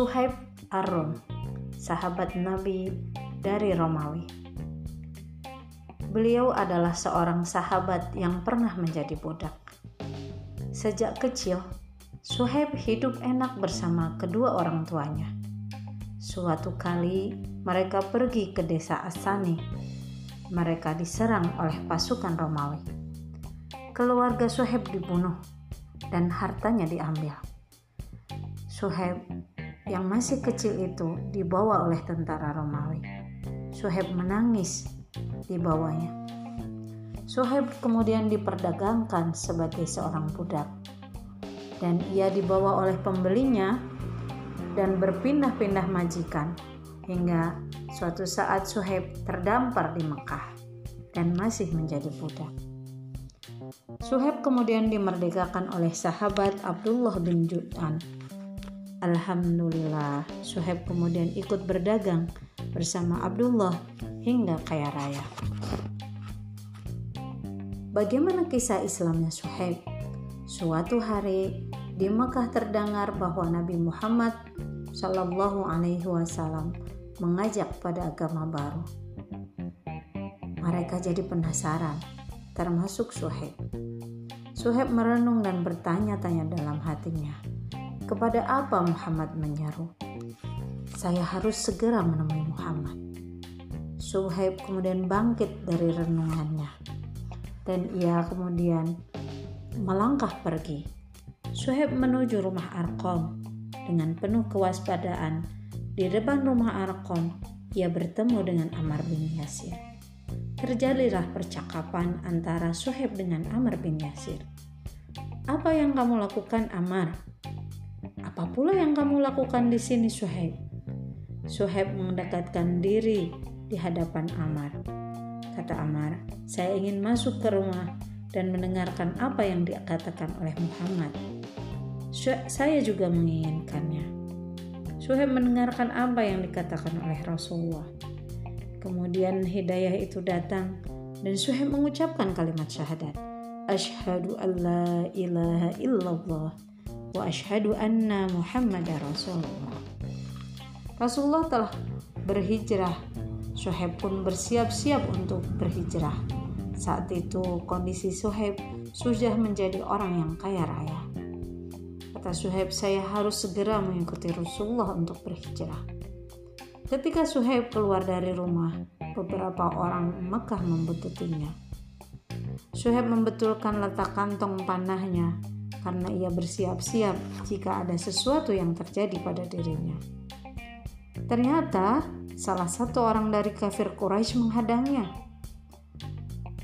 Suhaib Ar-Rum, sahabat Nabi dari Romawi. Beliau adalah seorang sahabat yang pernah menjadi budak. Sejak kecil, Suhaib hidup enak bersama kedua orang tuanya. Suatu kali mereka pergi ke desa Asani. Mereka diserang oleh pasukan Romawi. Keluarga Suhaib dibunuh dan hartanya diambil. Suhaib yang masih kecil itu dibawa oleh tentara Romawi. Suhaib menangis di bawahnya. Suhaib kemudian diperdagangkan sebagai seorang budak dan ia dibawa oleh pembelinya dan berpindah-pindah majikan hingga suatu saat Suhaib terdampar di Mekah dan masih menjadi budak. Suhaib kemudian dimerdekakan oleh sahabat Abdullah bin Judan. Alhamdulillah, Suhaib kemudian ikut berdagang bersama Abdullah hingga kaya raya. Bagaimana kisah Islamnya Suhaib? Suatu hari di Mekah terdengar bahwa Nabi Muhammad Shallallahu Alaihi Wasallam mengajak pada agama baru. Mereka jadi penasaran, termasuk Suhaib. Suhaib merenung dan bertanya-tanya dalam hatinya, kepada apa Muhammad menyeru? Saya harus segera menemui Muhammad. Suhaib kemudian bangkit dari renungannya dan ia kemudian melangkah pergi. Suhaib menuju rumah Arkom dengan penuh kewaspadaan. Di depan rumah Arkom, ia bertemu dengan Amar bin Yasir terjadilah percakapan antara Suhaib dengan Amr bin Yasir. Apa yang kamu lakukan, Amar? Apa pula yang kamu lakukan di sini, Suhaib? Suhaib mendekatkan diri di hadapan Amar. Kata Amar, saya ingin masuk ke rumah dan mendengarkan apa yang dikatakan oleh Muhammad. Saya juga menginginkannya. Suhaib mendengarkan apa yang dikatakan oleh Rasulullah. Kemudian hidayah itu datang dan Suhaib mengucapkan kalimat syahadat. Ashhadu an la ilaha illallah wa ashhadu anna Muhammad Rasulullah. Rasulullah telah berhijrah. Suhaib pun bersiap-siap untuk berhijrah. Saat itu kondisi Suhaib sudah menjadi orang yang kaya raya. Kata Suhaib, saya harus segera mengikuti Rasulullah untuk berhijrah. Ketika Suhaib keluar dari rumah, beberapa orang Mekah membuntutinya. Suhaib membetulkan letak kantong panahnya karena ia bersiap-siap jika ada sesuatu yang terjadi pada dirinya. Ternyata salah satu orang dari kafir Quraisy menghadangnya.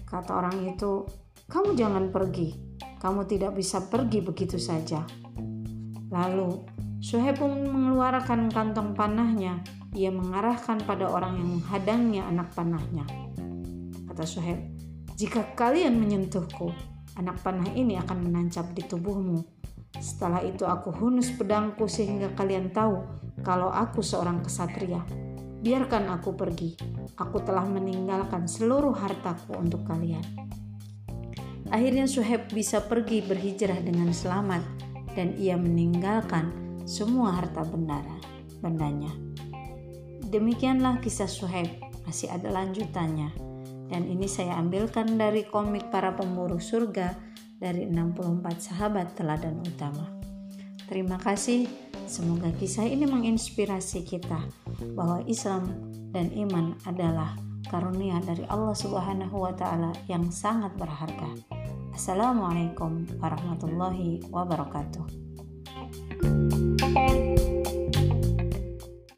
Kata orang itu, "Kamu jangan pergi. Kamu tidak bisa pergi begitu saja." Lalu Suhaib mengeluarkan kantong panahnya ia mengarahkan pada orang yang menghadangnya anak panahnya. Kata Suhaib, jika kalian menyentuhku, anak panah ini akan menancap di tubuhmu. Setelah itu aku hunus pedangku sehingga kalian tahu kalau aku seorang kesatria. Biarkan aku pergi. Aku telah meninggalkan seluruh hartaku untuk kalian. Akhirnya Suhaib bisa pergi berhijrah dengan selamat dan ia meninggalkan semua harta bendara, bendanya. Demikianlah kisah Suhaib, masih ada lanjutannya. Dan ini saya ambilkan dari komik para pemburu surga dari 64 sahabat teladan utama. Terima kasih, semoga kisah ini menginspirasi kita bahwa Islam dan iman adalah karunia dari Allah Subhanahu wa taala yang sangat berharga. Assalamualaikum warahmatullahi wabarakatuh.